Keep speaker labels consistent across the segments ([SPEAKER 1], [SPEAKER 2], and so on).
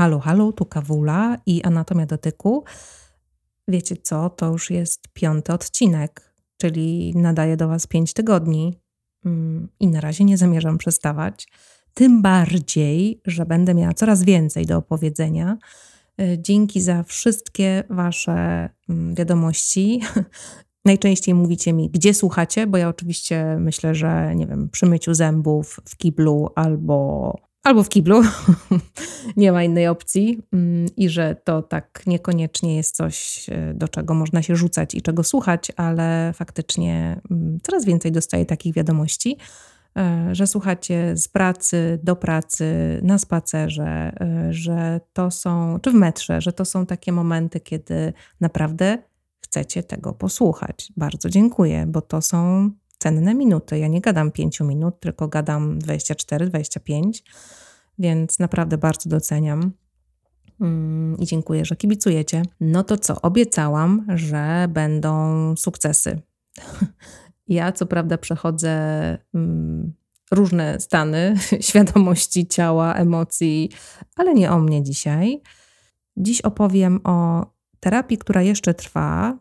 [SPEAKER 1] Halo, halo, tu Kawula i Anatomia dotyku. Wiecie co, to już jest piąty odcinek, czyli nadaję do Was pięć tygodni mm, i na razie nie zamierzam przestawać. Tym bardziej, że będę miała coraz więcej do opowiedzenia. Y, dzięki za wszystkie Wasze mm, wiadomości. Najczęściej mówicie mi, gdzie słuchacie, bo ja oczywiście myślę, że nie wiem, przy myciu zębów, w kiblu albo albo w kiblu, nie ma innej opcji, mm, i że to tak niekoniecznie jest coś, e, do czego można się rzucać i czego słuchać, ale faktycznie mm, coraz więcej dostaję takich wiadomości, e, że słuchacie z pracy do pracy, na spacerze, e, że to są, czy w metrze, że to są takie momenty, kiedy naprawdę chcecie tego posłuchać. Bardzo dziękuję, bo to są cenne minuty. Ja nie gadam 5 minut, tylko gadam 24, 25, więc naprawdę bardzo doceniam. Mm, I dziękuję, że kibicujecie. No to co? Obiecałam, że będą sukcesy. Ja, co prawda, przechodzę mm, różne stany świadomości ciała, emocji, ale nie o mnie dzisiaj. Dziś opowiem o terapii, która jeszcze trwa,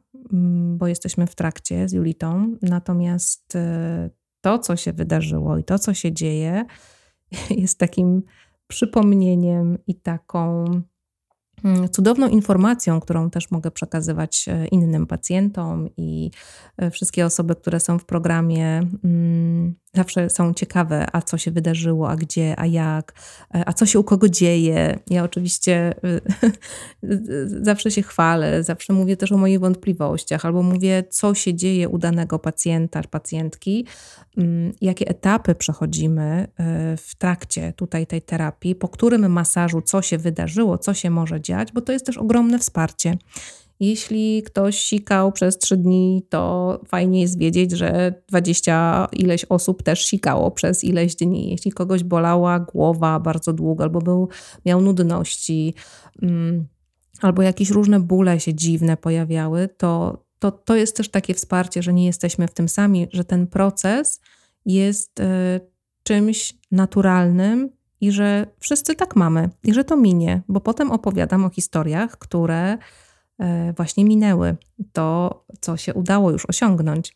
[SPEAKER 1] bo jesteśmy w trakcie z Julitą. Natomiast e, to, co się wydarzyło i to, co się dzieje, jest takim przypomnieniem i taką Mm, cudowną informacją, którą też mogę przekazywać e, innym pacjentom i e, wszystkie osoby, które są w programie, mm, zawsze są ciekawe, a co się wydarzyło, a gdzie, a jak, e, a co się u kogo dzieje. Ja oczywiście zawsze się chwalę, zawsze mówię też o moich wątpliwościach, albo mówię, co się dzieje u danego pacjenta, pacjentki, mm, jakie etapy przechodzimy w trakcie tutaj tej terapii, po którym masażu, co się wydarzyło, co się może dziać, bo to jest też ogromne wsparcie. Jeśli ktoś sikał przez trzy dni, to fajnie jest wiedzieć, że dwadzieścia ileś osób też sikało przez ileś dni. Jeśli kogoś bolała głowa bardzo długo, albo był, miał nudności, um, albo jakieś różne bóle się dziwne pojawiały, to, to, to jest też takie wsparcie, że nie jesteśmy w tym sami, że ten proces jest y, czymś naturalnym i że wszyscy tak mamy i że to minie, bo potem opowiadam o historiach, które e, właśnie minęły, to co się udało już osiągnąć.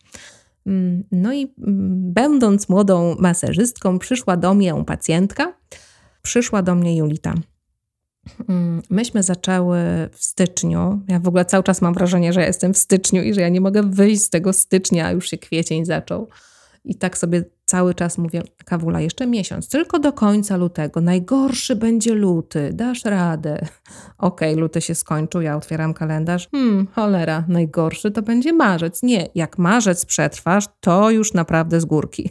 [SPEAKER 1] Mm, no i mm, będąc młodą masażystką, przyszła do mnie pacjentka, przyszła do mnie Julita. Mm, myśmy zaczęły w styczniu. Ja w ogóle cały czas mam wrażenie, że ja jestem w styczniu i że ja nie mogę wyjść z tego stycznia, a już się kwiecień zaczął. I tak sobie cały czas mówię, Kawula, jeszcze miesiąc, tylko do końca lutego. Najgorszy będzie luty, dasz radę. Okej, okay, luty się skończył, ja otwieram kalendarz. Hmm, cholera, najgorszy to będzie marzec. Nie, jak marzec przetrwasz, to już naprawdę z górki.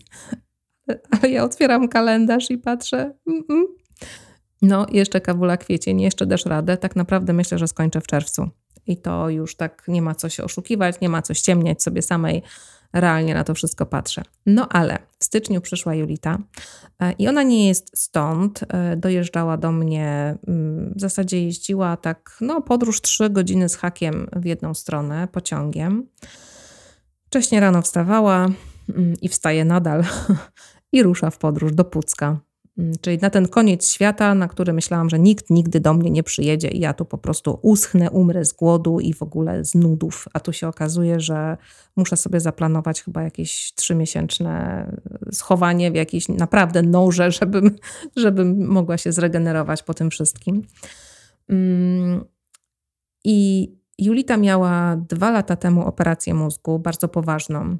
[SPEAKER 1] Ale ja otwieram kalendarz i patrzę. Mm -mm. No, jeszcze Kawula kwiecień, jeszcze dasz radę. Tak naprawdę myślę, że skończę w czerwcu. I to już tak nie ma co się oszukiwać, nie ma co ściemniać sobie samej realnie na to wszystko patrzę. No ale w styczniu przyszła Julita e, i ona nie jest stąd. E, dojeżdżała do mnie, mm, w zasadzie jeździła tak, no podróż trzy godziny z hakiem w jedną stronę pociągiem. Wcześniej rano wstawała mm, i wstaje nadal i rusza w podróż do Pucka. Mm, czyli na ten koniec świata, na który myślałam, że nikt nigdy do mnie nie przyjedzie i ja tu po prostu uschnę, umrę z głodu i w ogóle z nudów. A tu się okazuje, że muszę sobie zaplanować chyba jakieś trzymiesięczne schowanie w jakiejś naprawdę noże, żebym, żebym mogła się zregenerować po tym wszystkim. Mm, I Julita miała dwa lata temu operację mózgu, bardzo poważną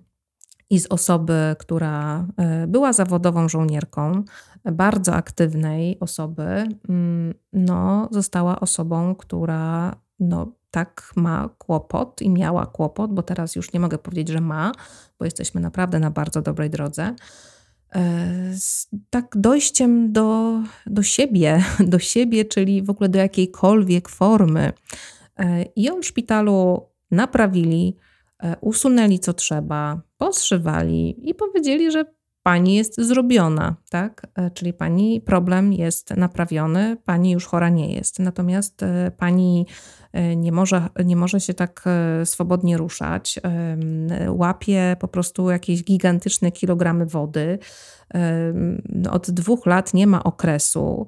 [SPEAKER 1] i z osoby, która e, była zawodową żołnierką, bardzo aktywnej osoby, mm, no, została osobą, która no, tak ma kłopot i miała kłopot, bo teraz już nie mogę powiedzieć, że ma, bo jesteśmy naprawdę na bardzo dobrej drodze. E, z tak dojściem do, do siebie, do siebie, czyli w ogóle do jakiejkolwiek formy. E, I ją w szpitalu naprawili, usunęli co trzeba, poszywali i powiedzieli, że pani jest zrobiona, tak? E, czyli pani problem jest naprawiony, pani już chora nie jest. Natomiast e, pani nie może, nie może się tak swobodnie ruszać, łapie po prostu jakieś gigantyczne kilogramy wody. Od dwóch lat nie ma okresu.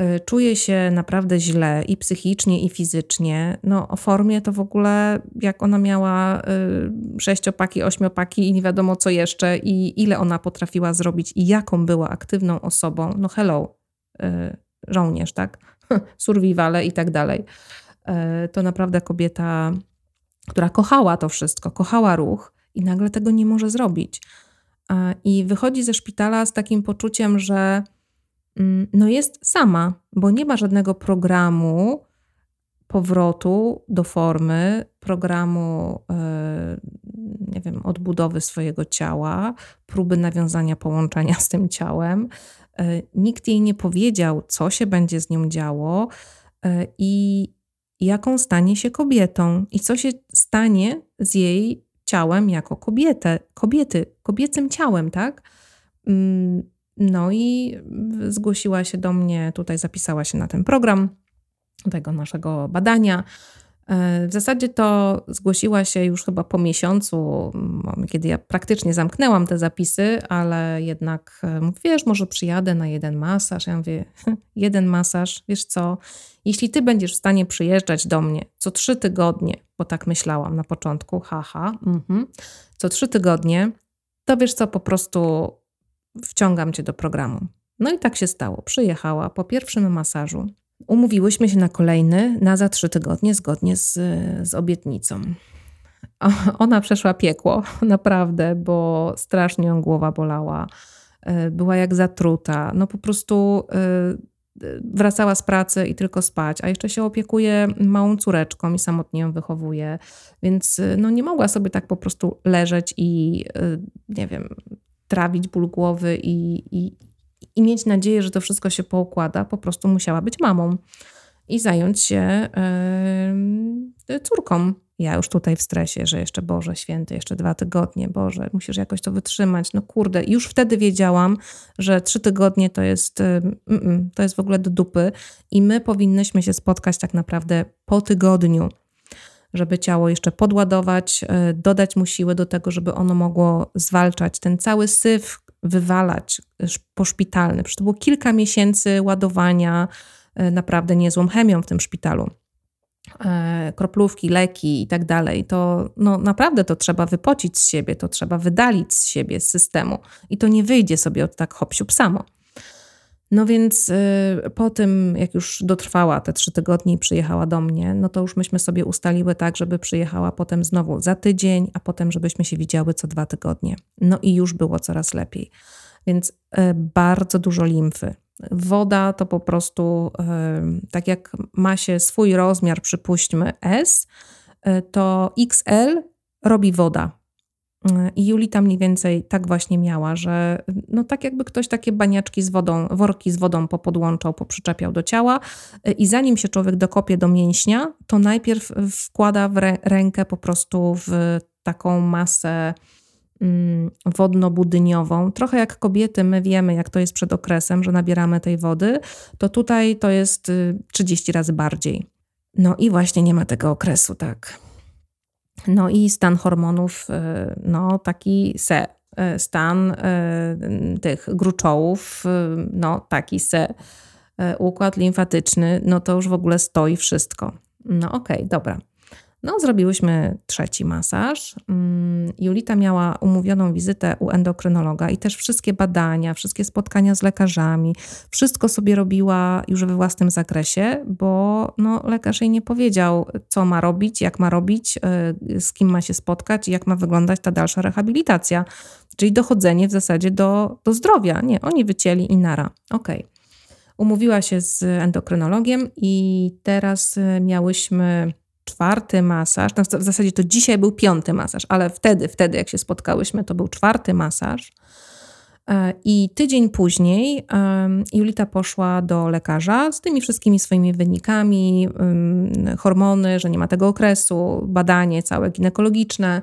[SPEAKER 1] Y, czuje się naprawdę źle i psychicznie, i fizycznie. No, o formie to w ogóle, jak ona miała y, sześciopaki, ośmiopaki i nie wiadomo co jeszcze, i ile ona potrafiła zrobić, i jaką była aktywną osobą. No, hello, y, żołnierz, tak? Survivale i tak dalej. To naprawdę kobieta, która kochała to wszystko, kochała ruch i nagle tego nie może zrobić. I wychodzi ze szpitala z takim poczuciem, że no jest sama, bo nie ma żadnego programu powrotu do formy, programu, e, nie wiem, odbudowy swojego ciała, próby nawiązania połączenia z tym ciałem. E, nikt jej nie powiedział, co się będzie z nią działo e, i jaką stanie się kobietą i co się stanie z jej ciałem jako kobietę, kobiety, kobiecym ciałem, tak? Mm, no i zgłosiła się do mnie, tutaj zapisała się na ten program tego naszego badania. E, w zasadzie to zgłosiła się już chyba po miesiącu, kiedy ja praktycznie zamknęłam te zapisy, ale jednak e, wiesz, może przyjadę na jeden masaż. Ja mówię, jeden masaż, wiesz co, jeśli ty będziesz w stanie przyjeżdżać do mnie co trzy tygodnie, bo tak myślałam na początku, haha, mhm, co trzy tygodnie, to wiesz co, po prostu wciągam cię do programu. No i tak się stało. Przyjechała po pierwszym masażu. Umówiłyśmy się na kolejny na za trzy tygodnie, zgodnie z, z obietnicą. Ona przeszła piekło, naprawdę, bo strasznie ją głowa bolała. E, była jak zatruta. No po prostu e, wracała z pracy i tylko spać, a jeszcze się opiekuje małą córeczką i samotnie ją wychowuje, więc no nie mogła sobie tak po prostu leżeć i e, nie wiem, trawić ból głowy i, i, i mieć nadzieję, że to wszystko się poukłada, po prostu musiała być mamą i zająć się yy, córką. Ja już tutaj w stresie, że jeszcze Boże Święty, jeszcze dwa tygodnie, Boże, musisz jakoś to wytrzymać. No kurde, już wtedy wiedziałam, że trzy tygodnie to jest, yy, to jest w ogóle do dupy i my powinnyśmy się spotkać tak naprawdę po tygodniu żeby ciało jeszcze podładować, e, dodać mu siły do tego, żeby ono mogło zwalczać ten cały syf, wywalać poszpitalny. Przecież to było kilka miesięcy ładowania e, naprawdę niezłą chemią w tym szpitalu. E, kroplówki, leki i tak dalej, to no, naprawdę to trzeba wypocić z siebie, to trzeba wydalić z siebie, z systemu i to nie wyjdzie sobie od tak hop samo. No więc y, po tym, jak już dotrwała te trzy tygodnie i przyjechała do mnie, no to już myśmy sobie ustaliły tak, żeby przyjechała potem znowu za tydzień, a potem, żebyśmy się widziały co dwa tygodnie. No i już było coraz lepiej. Więc y, bardzo dużo limfy. Woda to po prostu, y, tak jak ma się swój rozmiar, przypuśćmy S, to XL robi woda i Julita mniej więcej tak właśnie miała, że no tak jakby ktoś takie baniaczki z wodą, worki z wodą popodłączał, poprzyczepiał do ciała i zanim się człowiek dokopie do mięśnia, to najpierw wkłada w rękę po prostu w taką masę mm, wodno-budyniową. Trochę jak kobiety, my wiemy, jak to jest przed okresem, że nabieramy tej wody, to tutaj to jest 30 y, razy bardziej. No i właśnie nie ma tego okresu, tak. No i stan hormonów, y, no taki se. Y, stan y, tych gruczołów, no taki se. Układ limfatyczny, no to już w ogóle stoi wszystko. No okej, okay, dobra. No, zrobiłyśmy trzeci masaż. Mm, Julita miała umówioną wizytę u endokrynologa i też wszystkie badania, wszystkie spotkania z lekarzami, wszystko sobie robiła już we własnym zakresie, bo no, lekarz jej nie powiedział, co ma robić, jak ma robić, y, z kim ma się spotkać i jak ma wyglądać ta dalsza rehabilitacja. Czyli dochodzenie w zasadzie do, do zdrowia. Nie, oni wycięli i nara. Okej. Okay. Umówiła się z endokrynologiem i teraz y, miałyśmy czwarty masaż, no w zasadzie to dzisiaj był piąty masaż, ale wtedy, wtedy jak się spotkałyśmy, to był czwarty masaż. E, I tydzień później Julita poszła do lekarza z tymi wszystkimi swoimi wynikami, hormony, że nie ma tego okresu, badanie całe ginekologiczne.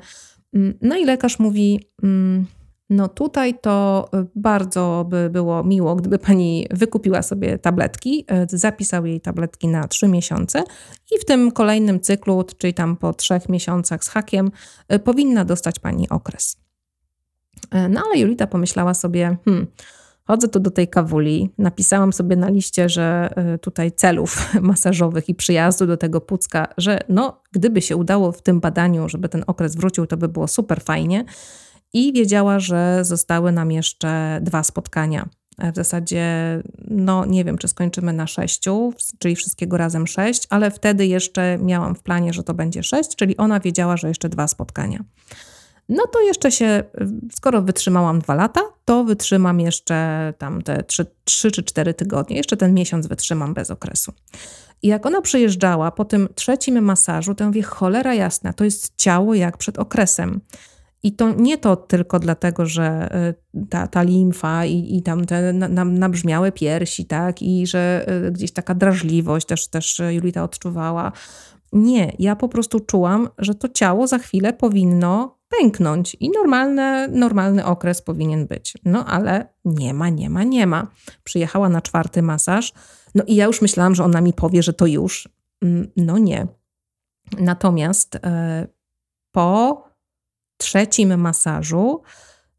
[SPEAKER 1] Mm, no i lekarz mówi: mm, no tutaj to y, bardzo by było miło, gdyby pani wykupiła sobie tabletki, y, zapisał jej tabletki na trzy miesiące i w tym kolejnym cyklu, czyli tam po trzech miesiącach z hakiem, y, powinna dostać pani okres. No ale Julita pomyślała sobie, hmm, Chodzę tu do tej kawuli, napisałam sobie na liście, że tutaj celów masażowych i przyjazdu do tego Pucka, że no, gdyby się udało w tym badaniu, żeby ten okres wrócił, to by było super fajnie. I wiedziała, że zostały nam jeszcze dwa spotkania. W zasadzie, no nie wiem, czy skończymy na sześciu, czyli wszystkiego razem sześć, ale wtedy jeszcze miałam w planie, że to będzie sześć, czyli ona wiedziała, że jeszcze dwa spotkania. No to jeszcze się, skoro wytrzymałam dwa lata, to wytrzymam jeszcze tam te trzy, trzy czy cztery tygodnie. Jeszcze ten miesiąc wytrzymam bez okresu. I jak ona przyjeżdżała po tym trzecim masażu, to ja mówię, cholera jasna, to jest ciało jak przed okresem. I to nie to tylko dlatego, że y, ta, ta limfa i, i tam te nabrzmiałe piersi, tak, i że y, gdzieś taka drażliwość też, też Julita odczuwała. Nie, ja po prostu czułam, że to ciało za chwilę powinno pęknąć i normalny, normalny okres powinien być. No ale nie ma, nie ma, nie ma. Przyjechała na czwarty masaż, no i ja już myślałam, że ona mi powie, że to już. Mm, no nie. Natomiast e, po trzecim masażu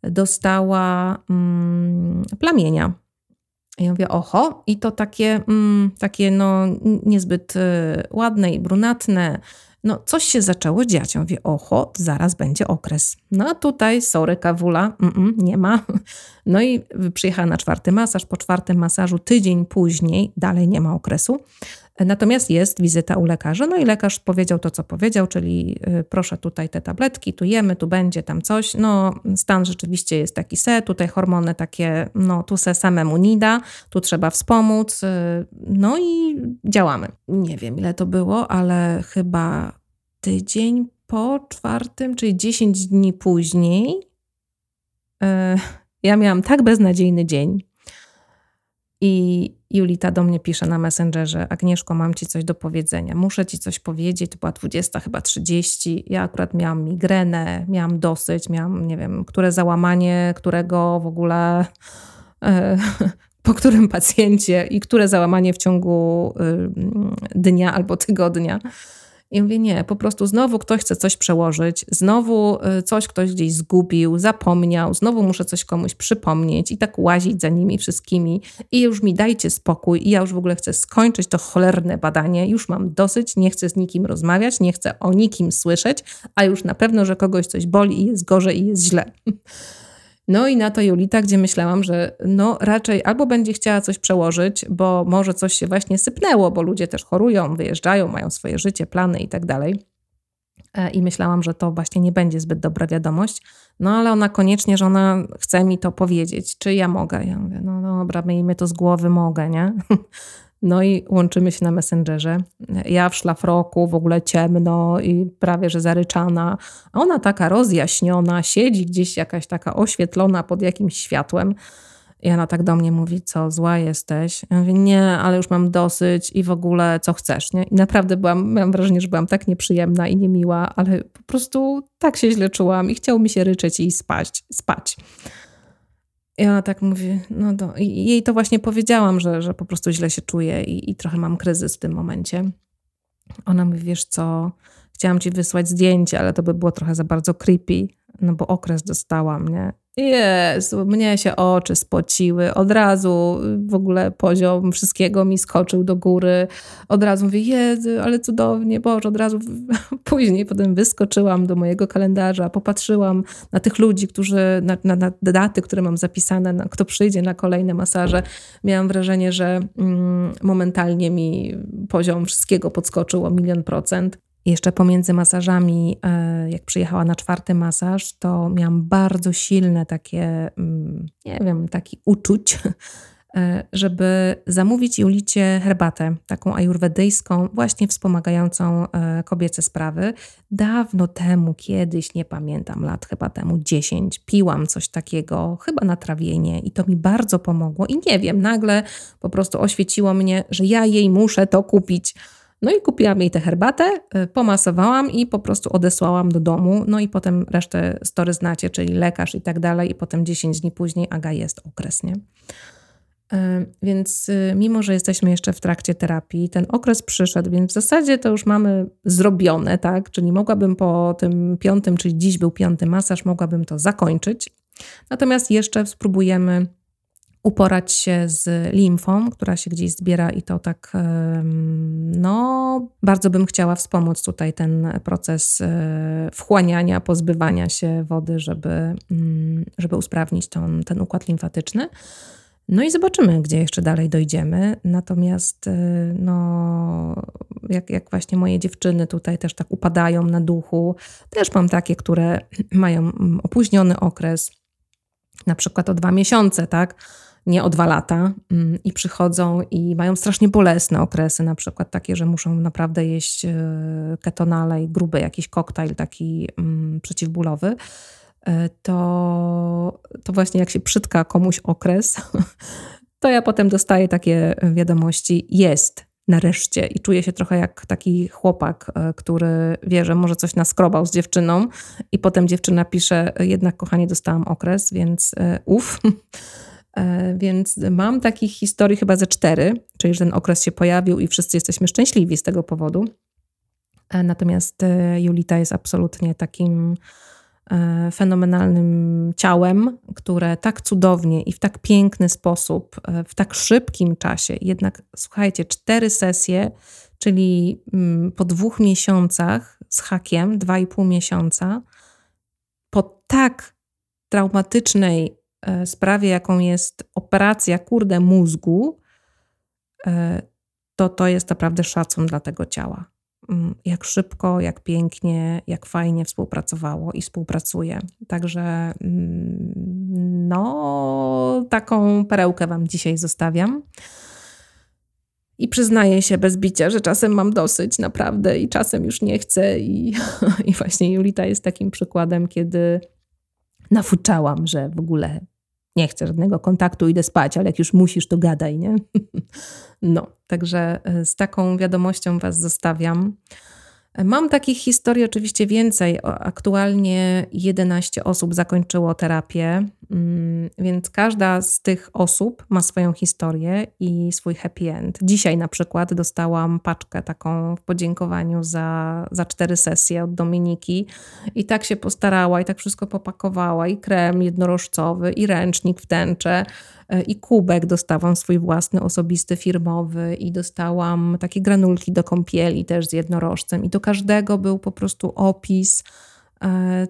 [SPEAKER 1] dostała mm, plamienia. I ja mówię, oho, i to takie, mm, takie no, niezbyt y, ładne i brunatne. No, coś się zaczęło dziać. Ja mówię, oho, zaraz będzie okres. No a tutaj, sorry, kawula, mm -mm, nie ma. No i przyjechała na czwarty masaż. Po czwartym masażu, tydzień później, dalej nie ma okresu. Natomiast jest wizyta u lekarza, no i lekarz powiedział to, co powiedział, czyli y, proszę tutaj te tabletki, tu jemy, tu będzie tam coś. No, stan rzeczywiście jest taki se, tutaj hormony takie, no tu se samemu nie da, tu trzeba wspomóc, y, no i działamy. Nie wiem, ile to było, ale chyba tydzień po czwartym, czyli 10 dni później, y, ja miałam tak beznadziejny dzień, i Julita do mnie pisze na Messengerze: Agnieszko, mam ci coś do powiedzenia. Muszę ci coś powiedzieć. To była 20, chyba 30. Ja akurat miałam migrenę, miałam dosyć, miałam, nie wiem, które załamanie, którego w ogóle. E, po którym pacjencie i które załamanie w ciągu y, dnia albo tygodnia. I mówię, nie, po prostu znowu ktoś chce coś przełożyć, znowu y, coś ktoś gdzieś zgubił, zapomniał, znowu muszę coś komuś przypomnieć i tak łazić za nimi wszystkimi i już mi dajcie spokój i ja już w ogóle chcę skończyć to cholerne badanie, już mam dosyć, nie chcę z nikim rozmawiać, nie chcę o nikim słyszeć, a już na pewno, że kogoś coś boli i jest gorzej i jest źle. No i na to Julita, gdzie myślałam, że no raczej albo będzie chciała coś przełożyć, bo może coś się właśnie sypnęło, bo ludzie też chorują, wyjeżdżają, mają swoje życie, plany i tak dalej. E, I myślałam, że to właśnie nie będzie zbyt dobra wiadomość. No ale ona koniecznie, że ona chce mi to powiedzieć, czy ja mogę. Ja mówię, no dobra, miejmy to z głowy, mogę, nie? No i łączymy się na Messengerze. Ja w szlafroku, w ogóle ciemno i prawie że zaryczana. A ona taka rozjaśniona, siedzi gdzieś jakaś taka oświetlona pod jakimś światłem. I ona tak do mnie mówi, co, zła jesteś? Ja mówię, nie, ale już mam dosyć i w ogóle co chcesz, nie? I naprawdę byłam, miałam wrażenie, że byłam tak nieprzyjemna i niemiła, ale po prostu tak się źle czułam i chciało mi się ryczeć i spać. spać. I ona tak mówi, no do, i jej to właśnie powiedziałam, że, że po prostu źle się czuję i, i trochę mam kryzys w tym momencie. Ona mówi, wiesz co, chciałam ci wysłać zdjęcie, ale to by było trochę za bardzo creepy, no bo okres dostałam, nie? Jezu, mnie się oczy spociły. Od razu w ogóle poziom wszystkiego mi skoczył do góry. Od razu mówię, Jezu, ale cudownie, Boże, od razu później potem wyskoczyłam do mojego kalendarza, popatrzyłam na tych ludzi, którzy, na, na, na daty, które mam zapisane, na, kto przyjdzie na kolejne masaże. Miałam wrażenie, że mm, momentalnie mi poziom wszystkiego podskoczył o milion procent jeszcze pomiędzy masażami, e, jak przyjechała na czwarty masaż, to miałam bardzo silne takie, mm, nie wiem, taki uczuć, e, żeby zamówić Julicie herbatę, taką ajurwedyjską, właśnie wspomagającą e, kobiece sprawy. Dawno temu, kiedyś, nie pamiętam, lat chyba temu 10, piłam coś takiego, chyba na trawienie i to mi bardzo pomogło i nie wiem, nagle po prostu oświeciło mnie, że ja jej muszę to kupić no i kupiłam jej tę herbatę, y, pomasowałam i po prostu odesłałam do domu. No i potem resztę story znacie, czyli lekarz i tak dalej. I potem 10 dni później Aga jest okres, nie? Y, więc y, mimo, że jesteśmy jeszcze w trakcie terapii, ten okres przyszedł, więc w zasadzie to już mamy zrobione, tak? Czyli mogłabym po tym piątym, czyli dziś był piąty masaż, mogłabym to zakończyć. Natomiast jeszcze spróbujemy uporać się z limfą, która się gdzieś zbiera i to tak, no, bardzo bym chciała wspomóc tutaj ten proces e, wchłaniania, pozbywania się wody, żeby, mm, żeby usprawnić ten, ten układ limfatyczny. No i zobaczymy, gdzie jeszcze dalej dojdziemy. Natomiast, e, no, jak, jak właśnie moje dziewczyny tutaj też tak upadają na duchu, też mam takie, które mają mm, opóźniony okres, na przykład o dwa miesiące, tak? Nie o dwa lata mm, i przychodzą i mają strasznie bolesne okresy, na przykład takie, że muszą naprawdę jeść e, ketonale i gruby jakiś koktajl taki mm, przeciwbólowy, e, to, to właśnie jak się przytka komuś okres, to ja potem dostaję takie wiadomości, jest, nareszcie i czuję się trochę jak taki chłopak, e, który wie, że może coś naskrobał z dziewczyną i potem dziewczyna pisze, jednak kochanie dostałam okres, więc uff. E, więc mam takich historii chyba ze cztery, czyli że ten okres się pojawił i wszyscy jesteśmy szczęśliwi z tego powodu. E, natomiast e, Julita jest absolutnie takim fenomenalnym ciałem, które tak cudownie i w tak piękny sposób, w tak szybkim czasie, jednak słuchajcie, cztery sesje, czyli mm, po dwóch miesiącach z hakiem, dwa i pół miesiąca, po tak traumatycznej sprawie, jaką jest operacja, kurde, mózgu, e, to to jest naprawdę szacun dla tego ciała. Mm, jak szybko, jak pięknie, jak fajnie współpracowało i współpracuje. Także mm, no, taką perełkę Wam dzisiaj zostawiam. I przyznaję się bez bicia, że czasem mam dosyć naprawdę i czasem już nie chcę. I, i właśnie Julita jest takim przykładem, kiedy nafuczałam, że w ogóle nie chcę żadnego kontaktu, idę spać, ale jak już musisz, to gadaj, nie? No, także e, z taką wiadomością Was zostawiam. Mam takich historii oczywiście więcej. Aktualnie 11 osób zakończyło terapię, więc każda z tych osób ma swoją historię i swój happy end. Dzisiaj na przykład dostałam paczkę taką w podziękowaniu za, za cztery sesje od Dominiki i tak się postarała i tak wszystko popakowała. I krem jednorożcowy i ręcznik w tęczę E, i kubek dostałam swój własny, osobisty, firmowy. I dostałam takie granulki do kąpieli też z jednorożcem. I do każdego był po prostu opis,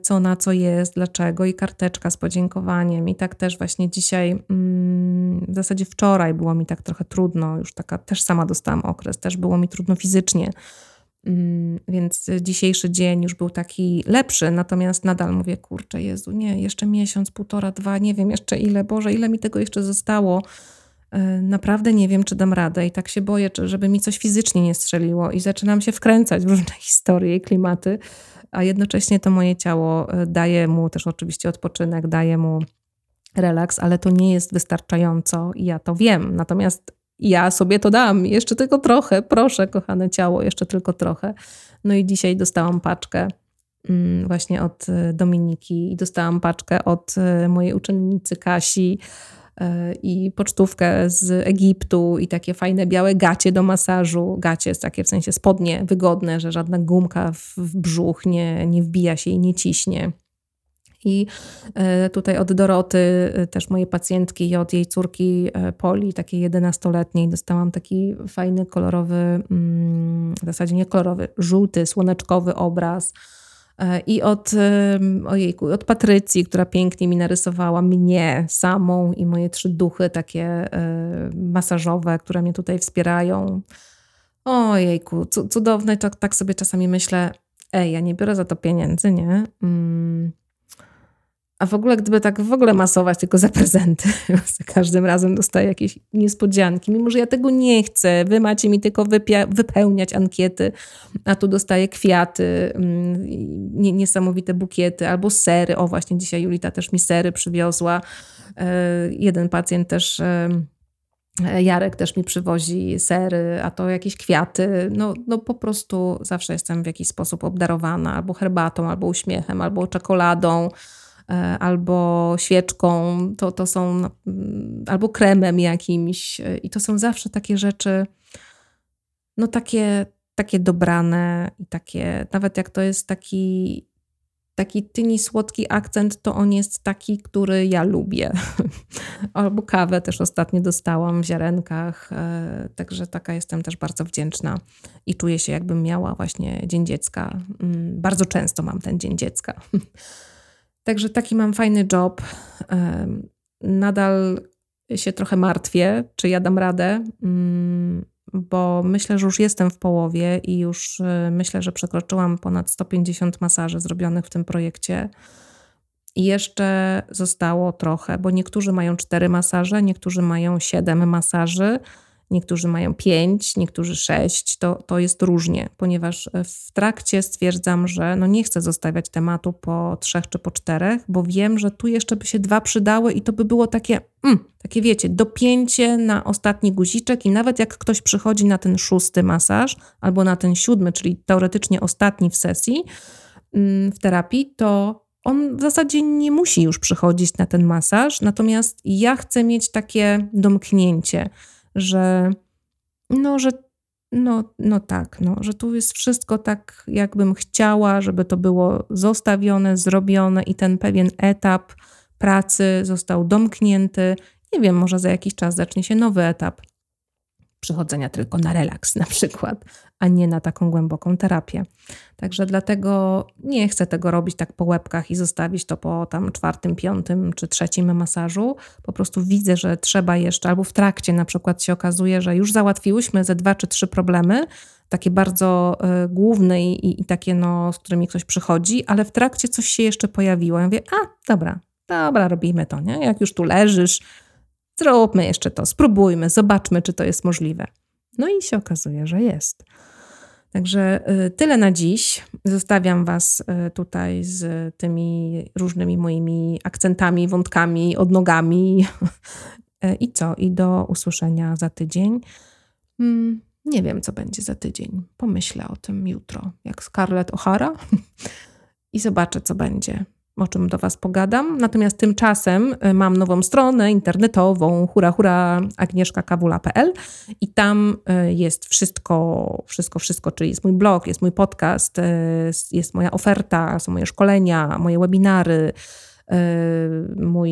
[SPEAKER 1] co na co jest, dlaczego i karteczka z podziękowaniem. I tak też właśnie dzisiaj, mm, w zasadzie wczoraj było mi tak trochę trudno, już taka też sama dostałam okres, też było mi trudno fizycznie Mm, więc dzisiejszy dzień już był taki lepszy, natomiast nadal mówię, kurczę, Jezu, nie, jeszcze miesiąc, półtora, dwa, nie wiem jeszcze ile, Boże, ile mi tego jeszcze zostało. E, naprawdę nie wiem, czy dam radę i tak się boję, żeby mi coś fizycznie nie strzeliło i zaczynam się wkręcać w różne historie i klimaty, a jednocześnie to moje ciało e, daje mu też oczywiście odpoczynek, daje mu relaks, ale to nie jest wystarczająco i ja to wiem. Natomiast ja sobie to dam, jeszcze tylko trochę, proszę, kochane ciało, jeszcze tylko trochę. No i dzisiaj dostałam paczkę mm, właśnie od e, Dominiki i dostałam paczkę od mojej uczennicy Kasi i pocztówkę z Egiptu i takie fajne białe gacie do masażu. Gacie jest takie w sensie spodnie, wygodne, że żadna gumka w brzuch nie, nie wbija się i nie ciśnie. I e, tutaj od Doroty, e, też mojej pacjentki i od jej córki e, Poli, takiej 11-letniej, dostałam taki fajny, kolorowy, mm, w zasadzie nie kolorowy, żółty, słoneczkowy obraz. I od, ojejku, od Patrycji, która pięknie mi narysowała mnie samą i moje trzy duchy takie masażowe, które mnie tutaj wspierają. Ojejku, cudowne. Tak, tak sobie czasami myślę, ej, ja nie biorę za to pieniędzy, nie? Mm, a w ogóle, gdyby tak w ogóle masować tylko za prezenty, za każdym razem dostaję jakieś niespodzianki, mimo że ja tego nie chcę. Wy macie mi tylko wypełniać ankiety, a tu dostaję kwiaty, mm, niesamowite bukiety albo sery. O, właśnie dzisiaj Julita też mi sery przywiozła. E, jeden pacjent też. E, Jarek też mi przywozi sery, a to jakieś kwiaty. No, no po prostu zawsze jestem w jakiś sposób obdarowana albo herbatą, albo uśmiechem, albo czekoladą. E, albo świeczką, to, to są mm, albo kremem jakimś. E, I to są zawsze takie rzeczy, no takie, takie dobrane i takie, nawet jak to jest taki taki tyni słodki akcent to on jest taki, który ja lubię. Albo kawę też ostatnio dostałam w ziarenkach, e, także taka jestem też bardzo wdzięczna i czuję się jakbym miała właśnie Dzień Dziecka. Mm, bardzo często mam ten Dzień Dziecka. Także taki mam fajny job. Nadal się trochę martwię, czy ja dam radę, mm, bo myślę, że już jestem w połowie i już y, myślę, że przekroczyłam ponad 150 masaży zrobionych w tym projekcie. I jeszcze zostało trochę, bo niektórzy mają cztery masaże, niektórzy mają siedem masaży, niektórzy mają pięć, niektórzy sześć. To, to jest różnie, ponieważ w trakcie stwierdzam, że no nie chcę zostawiać tematu po trzech czy po czterech, bo wiem, że tu jeszcze by się dwa przydały i to by było takie, mm, takie wiecie, dopięcie na ostatni guziczek i nawet jak ktoś przychodzi na ten szósty masaż albo na ten siódmy, czyli teoretycznie ostatni w sesji, mm, w terapii, to on w zasadzie nie musi już przychodzić na ten masaż, natomiast ja chcę mieć takie domknięcie, że no, że no, no tak, no, że tu jest wszystko tak, jakbym chciała, żeby to było zostawione, zrobione i ten pewien etap pracy został domknięty. Nie wiem, może za jakiś czas zacznie się nowy etap przychodzenia tylko na relaks na przykład, a nie na taką głęboką terapię. Także dlatego nie chcę tego robić tak po łebkach i zostawić to po tam czwartym, piątym czy trzecim masażu. Po prostu widzę, że trzeba jeszcze, albo w trakcie na przykład się okazuje, że już załatwiłyśmy ze dwa czy trzy problemy, takie bardzo y, główne i, i, takie, no, z którymi ktoś przychodzi, ale w trakcie coś się jeszcze pojawiło. Ja mówię, a dobra, dobra, robimy to, nie? Jak już tu leżysz, zróbmy jeszcze to, spróbujmy, zobaczmy, czy to jest możliwe. No i się okazuje, że jest. Także y, tyle na dziś. Zostawiam Was y, tutaj z tymi różnymi moimi akcentami, wątkami, odnogami. Y, I co? I do usłyszenia za tydzień. Hmm, nie wiem, co będzie za tydzień. Pomyślę o tym jutro, jak Scarlett O'Hara i zobaczę, co będzie o czym do Was pogadam. Natomiast tymczasem y, mam nową stronę internetową hura hura agnieszkakawula.pl i tam y, jest wszystko, wszystko, wszystko, czyli jest mój blog, jest mój podcast, y, jest moja oferta, są moje szkolenia, moje webinary, mój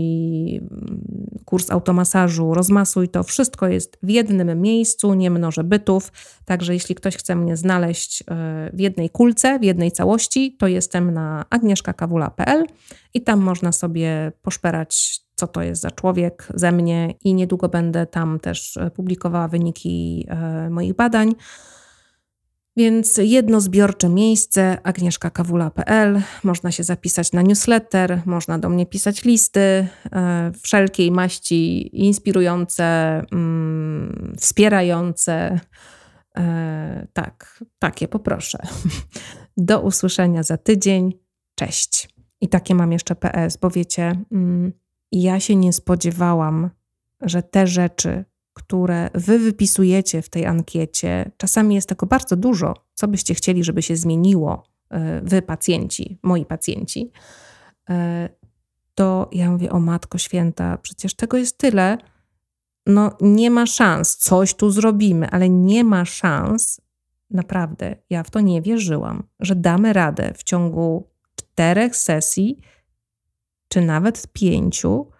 [SPEAKER 1] kurs automasażu, rozmasuj, to wszystko jest w jednym miejscu, nie mnożę bytów. Także jeśli ktoś chce mnie znaleźć y, w jednej kulce, w jednej całości, to jestem na agnieszkakawula.pl i tam można sobie poszperać, co to jest za człowiek ze mnie i niedługo będę tam też publikowała wyniki y, moich badań. Więc jedno zbiorcze miejsce agnieszkakawula.pl, można się zapisać na newsletter, można do mnie pisać listy e, wszelkiej maści inspirujące, mm, wspierające. E, tak, takie poproszę. Do usłyszenia za tydzień. Cześć. I takie mam jeszcze PS, bo wiecie, mm, ja się nie spodziewałam, że te rzeczy, które wy wypisujecie w tej ankiecie, czasami jest tego bardzo dużo, co byście chcieli, żeby się zmieniło, e, wy pacjenci, moi pacjenci, e, to ja mówię, o Matko Święta, przecież tego jest tyle, no nie ma szans, coś tu zrobimy, ale nie ma szans, naprawdę, ja w to nie wierzyłam, że damy radę w ciągu czterech sesji, czy nawet pięciu,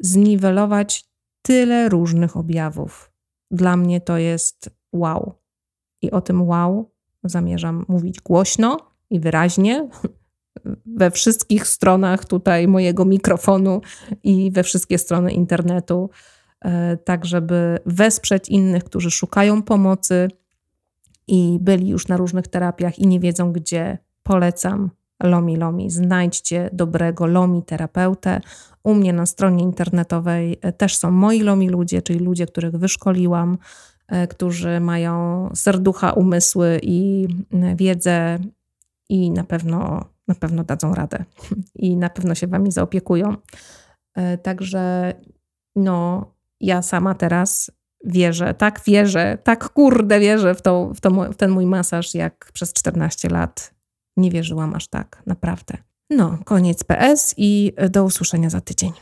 [SPEAKER 1] zniwelować tyle różnych objawów. Dla mnie to jest wow. I o tym wow zamierzam mówić głośno i wyraźnie we wszystkich stronach tutaj mojego mikrofonu i we wszystkie strony internetu, e, tak żeby wesprzeć innych, którzy szukają pomocy i byli już na różnych terapiach i nie wiedzą gdzie. Polecam Lomi Lomi. Znajdźcie dobrego Lomi terapeutę. U mnie na stronie internetowej e, też są moi Lomi ludzie, czyli ludzie, których wyszkoliłam, e, którzy mają serducha, umysły i e, wiedzę i na pewno, na pewno dadzą radę i na pewno się wami zaopiekują. Także no, ja sama teraz wierzę, tak wierzę, tak kurde wierzę w, w, w ten mój masaż, jak przez 14 lat nie wierzyłam aż tak, naprawdę. No, koniec PS i do usłyszenia za tydzień.